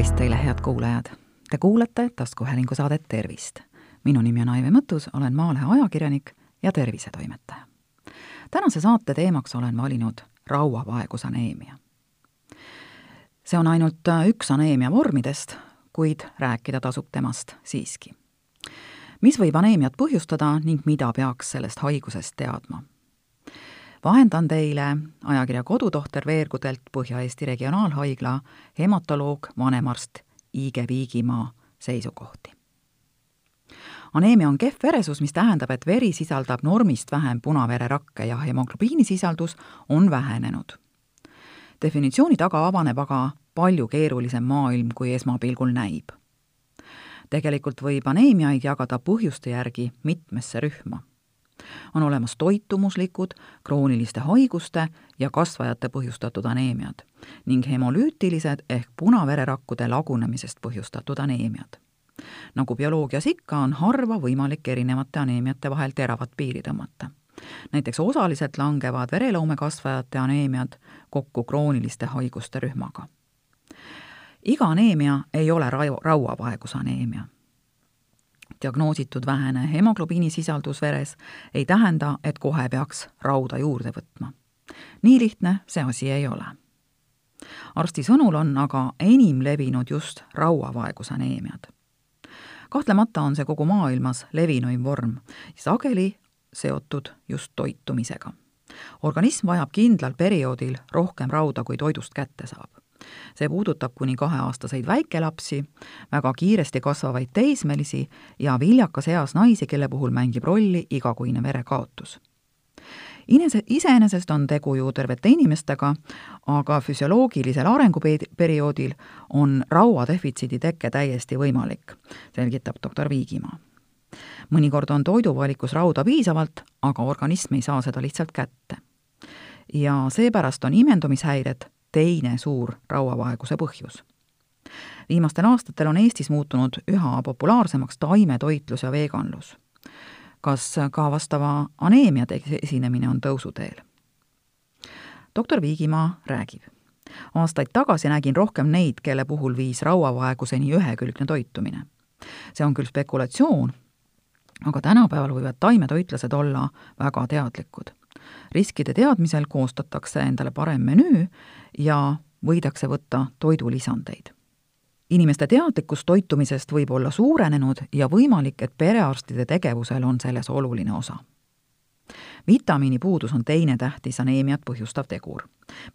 tervist teile, head kuulajad! Te kuulate taskuhäälingu saadet Tervist. minu nimi on Aive Mõttus, olen Maalehe ajakirjanik ja tervisetoimetaja. tänase saate teemaks olen valinud rauavaegusaneemia. see on ainult üks aneemia vormidest, kuid rääkida tasub temast siiski. mis võib aneemiat põhjustada ning mida peaks sellest haigusest teadma? Vahendan teile ajakirja Kodutohter veergudelt Põhja-Eesti Regionaalhaigla hematoloog, vanemarst Iige Viigimaa seisukohti. aneemia on kehv veresus, mis tähendab, et veri sisaldab normist vähem punavererakke ja hemoglobiini sisaldus on vähenenud. definitsiooni taga avaneb aga palju keerulisem maailm, kui esmapilgul näib. tegelikult võib aneemiaid jagada põhjuste järgi mitmesse rühma on olemas toitumuslikud, krooniliste haiguste ja kasvajate põhjustatud aneemiad ning hemolüütilised ehk punavererakkude lagunemisest põhjustatud aneemiad. nagu bioloogias ikka, on harva võimalik erinevate aneemiate vahel teravat piiri tõmmata. näiteks osaliselt langevad vereloomekasvajate aneemiad kokku krooniliste haiguste rühmaga. iga aneemia ei ole rau-, rauavaegusaneemia diagnoositud vähene hemoglobiini sisaldus veres ei tähenda, et kohe peaks rauda juurde võtma. nii lihtne see asi ei ole. arsti sõnul on aga enim levinud just rauavaegusaneemiad. kahtlemata on see kogu maailmas levinuim vorm, sageli seotud just toitumisega. organism vajab kindlal perioodil rohkem rauda, kui toidust kätte saab see puudutab kuni kaheaastaseid väikelapsi, väga kiiresti kasvavaid teismelisi ja viljakas eas naisi, kelle puhul mängib rolli igakuine verekaotus Inese, iseenesest on tegu ju tervete inimestega, aga füsioloogilisel arenguperioodil on rauadefitsiidi teke täiesti võimalik, selgitab doktor Viigimaa. mõnikord on toiduvalikus rauda piisavalt, aga organism ei saa seda lihtsalt kätte. ja seepärast on imendumishäired teine suur rauavaeguse põhjus. viimastel aastatel on Eestis muutunud üha populaarsemaks taimetoitlus ja veganlus. kas ka vastava aneemia esinemine on tõusuteel? doktor Viigimaa räägib. aastaid tagasi nägin rohkem neid, kelle puhul viis rauavaeguseni ühekülgne toitumine. see on küll spekulatsioon, aga tänapäeval võivad taimetoitlased olla väga teadlikud riskide teadmisel koostatakse endale parem menüü ja võidakse võtta toidulisandeid. inimeste teadlikkus toitumisest võib olla suurenenud ja võimalik, et perearstide tegevusel on selles oluline osa. vitamiinipuudus on teine tähtis aneemiat põhjustav tegur.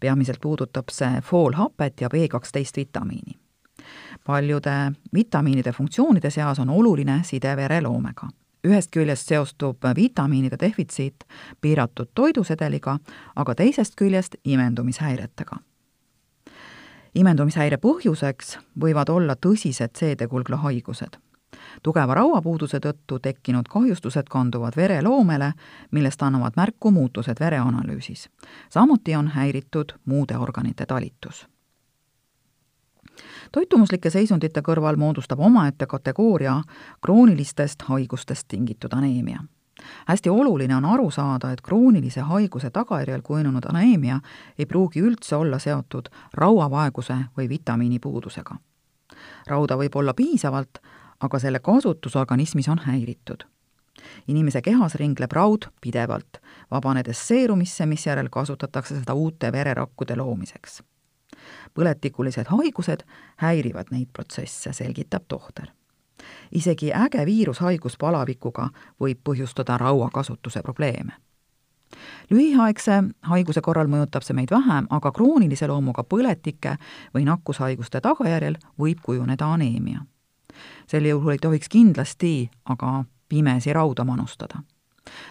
peamiselt puudutab see foolhapet ja B12 vitamiini. paljude vitamiinide funktsioonide seas on oluline side vereloomega ühest küljest seostub vitamiinide defitsiit piiratud toidusedeliga, aga teisest küljest imendumishäiretega. imendumishäire põhjuseks võivad olla tõsised seedekulgla haigused. tugeva rauapuuduse tõttu tekkinud kahjustused kanduvad vereloomele, millest annavad märku muutused vereanalüüsis. samuti on häiritud muude organite talitus toitumuslike seisundite kõrval moodustab omaette kategooria kroonilistest haigustest tingitud aneemia. hästi oluline on aru saada, et kroonilise haiguse tagajärjel kujunenud aneemia ei pruugi üldse olla seotud rauavaeguse või vitamiinipuudusega. rauda võib olla piisavalt, aga selle kasutus organismis on häiritud inimese kehas ringleb raud pidevalt, vabanedes seerumisse, misjärel kasutatakse seda uute vererakkude loomiseks põletikulised haigused häirivad neid protsesse, selgitab tohter. isegi äge viirushaigus palavikuga võib põhjustada rauakasutuse probleeme. lühiaegse haiguse korral mõjutab see meid vähem, aga kroonilise loomuga põletike või nakkushaiguste tagajärjel võib kujuneda aneemia. sel juhul ei tohiks kindlasti aga pimesi rauda manustada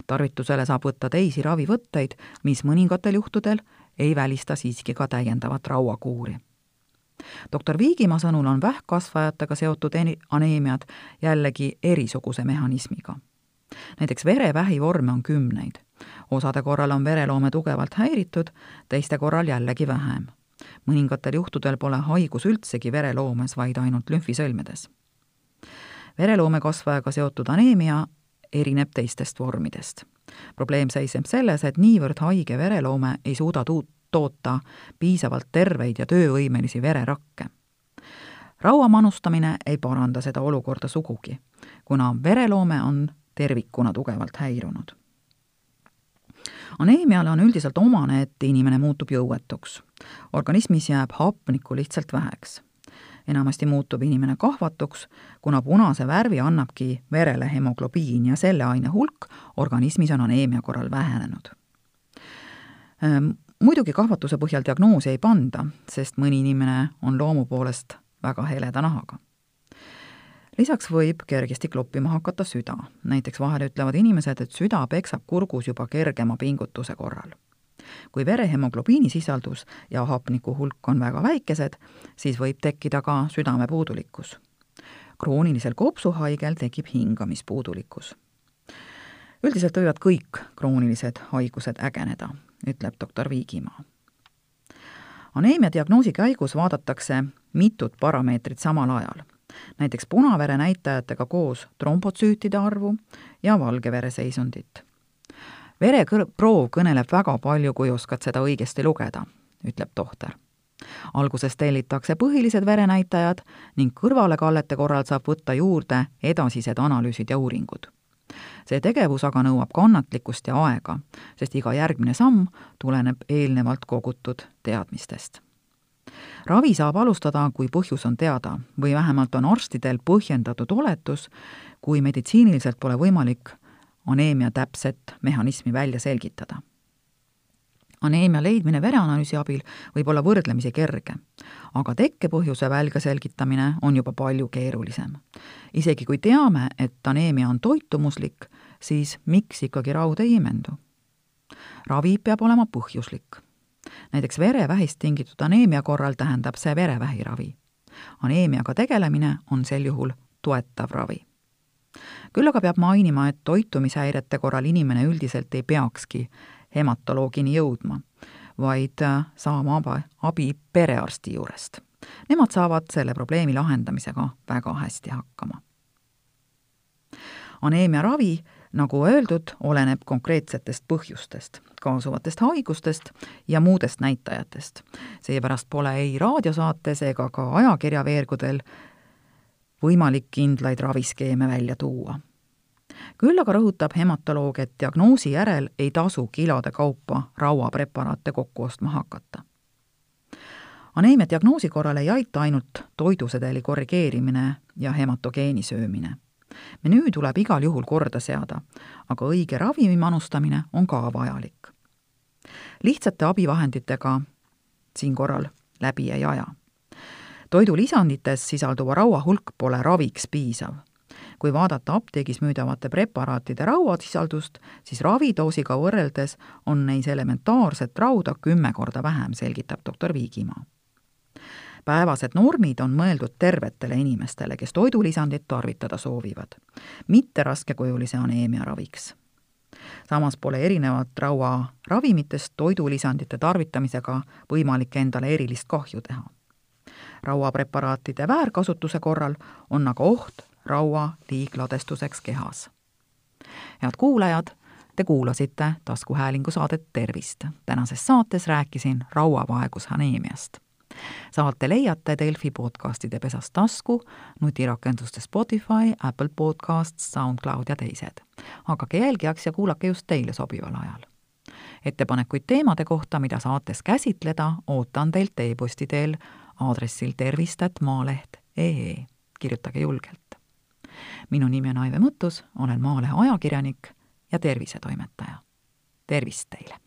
tarvitusele saab võtta teisi ravivõtteid, mis mõningatel juhtudel ei välista siiski ka täiendavat rauakuuri. doktor Viigimaa sõnul on vähkkasvajatega seotud aneemiad jällegi erisuguse mehhanismiga. näiteks verevähi vorme on kümneid. osade korral on vereloome tugevalt häiritud, teiste korral jällegi vähem. mõningatel juhtudel pole haigus üldsegi vereloomes, vaid ainult lümfisõlmedes. vereloomekasvajaga seotud aneemia erineb teistest vormidest probleem seisneb selles, et niivõrd haige vereloome ei suuda tuut-, toota piisavalt terveid ja töövõimelisi vererakke. raua manustamine ei paranda seda olukorda sugugi, kuna vereloome on tervikuna tugevalt häirunud. aneemiale on üldiselt omane, et inimene muutub jõuetuks. organismis jääb hapnikku lihtsalt väheks. Enamasti muutub inimene kahvatuks, kuna punase värvi annabki verele hemoglobiin ja selle aine hulk organismis on aneemia korral vähenenud ehm, muidugi kahvatuse põhjal diagnoosi ei panda, sest mõni inimene on loomu poolest väga heleda nahaga lisaks võib kergesti kloppima hakata süda. näiteks vahel ütlevad inimesed, et süda peksab kurgus juba kergema pingutuse korral. Kui vere hemoglobiini sisaldus ja hapniku hulk on väga väikesed, siis võib tekkida ka südamepuudulikkus. kroonilisel kopsuhaigel tekib hingamispuudulikkus. üldiselt võivad kõik kroonilised haigused ägeneda, ütleb doktor Viigimaa aneemia diagnoosi käigus vaadatakse mitut parameetrit samal ajal näiteks punavere näitajatega koos trombotsüütide arvu ja valge vere seisundit. Vereproov kõneleb väga palju, kui oskad seda õigesti lugeda, ütleb tohter. alguses tellitakse põhilised verenäitajad ning kõrvalekallete korral saab võtta juurde edasised analüüsid ja uuringud see tegevus aga nõuab kannatlikkust ja aega, sest iga järgmine samm tuleneb eelnevalt kogutud teadmistest ravi saab alustada, kui põhjus on teada või vähemalt on arstidel põhjendatud oletus, kui meditsiiniliselt pole võimalik aneemia täpset mehhanismi välja selgitada. aneemia leidmine vereanalüüsi abil võib olla võrdlemisi kerge, aga tekkepõhjuse välge selgitamine on juba palju keerulisem. isegi kui teame, et aneemia on toitumuslik, siis miks ikkagi raud ei imendu? ravi peab olema põhjuslik näiteks verevähist tingitud aneemia korral tähendab see verevähiravi. aneemiaga tegelemine on sel juhul toetav ravi. Küll aga peab mainima, et toitumishäirete korral inimene üldiselt ei peakski hematoloogini jõudma, vaid äh, saama abi, perearsti juurest. Nemad saavad selle probleemi lahendamisega väga hästi hakkama. aneemia ravi nagu öeldud, oleneb konkreetsetest põhjustest, kaasuvatest haigustest ja muudest näitajatest. seepärast pole ei raadiosaates ega ka ajakirjaveergudel võimalik kindlaid raviskeeme välja tuua. küll aga rõhutab hematoloog, et diagnoosi järel ei tasu kilode kaupa rauapreparaate kokku ostma hakata aneemia diagnoosi korral ei aita ainult toidusedeli korrigeerimine ja hematogeeni söömine menüü tuleb igal juhul korda seada, aga õige ravimi manustamine on ka vajalik. lihtsate abivahenditega siin korral läbi ei aja. Toidulisandites sisalduva raua hulk pole raviks piisav. kui vaadata apteegis müüdavate preparaatide rauasisaldust, siis ravidoosiga võrreldes on neis elementaarset rauda kümme korda vähem, selgitab doktor Viigimaa päevased normid on mõeldud tervetele inimestele, kes toidulisandit tarvitada soovivad, mitte raskekujulise aneemia raviks. samas pole erinevat raua ravimitest toidulisandite tarvitamisega võimalik endale erilist kahju teha. Rauapreparaatide väärkasutuse korral on aga oht raua liigladestuseks kehas. head kuulajad, Te kuulasite taskuhäälingu saadet Tervist. tänases saates rääkisin rauavaegus aneemiast saate leiate Delfi podcastide pesast tasku, nutirakenduste Spotify, Apple Podcasts, SoundCloud ja teised. hakake jälgijaks ja kuulake just teile sobival ajal. ettepanekuid teemade kohta, mida saates käsitleda, ootan teilt e-posti teel aadressil tervist.maaleht.ee. kirjutage julgelt. minu nimi on Aive Mõttus, olen Maalehe ajakirjanik ja tervisetoimetaja. tervist teile!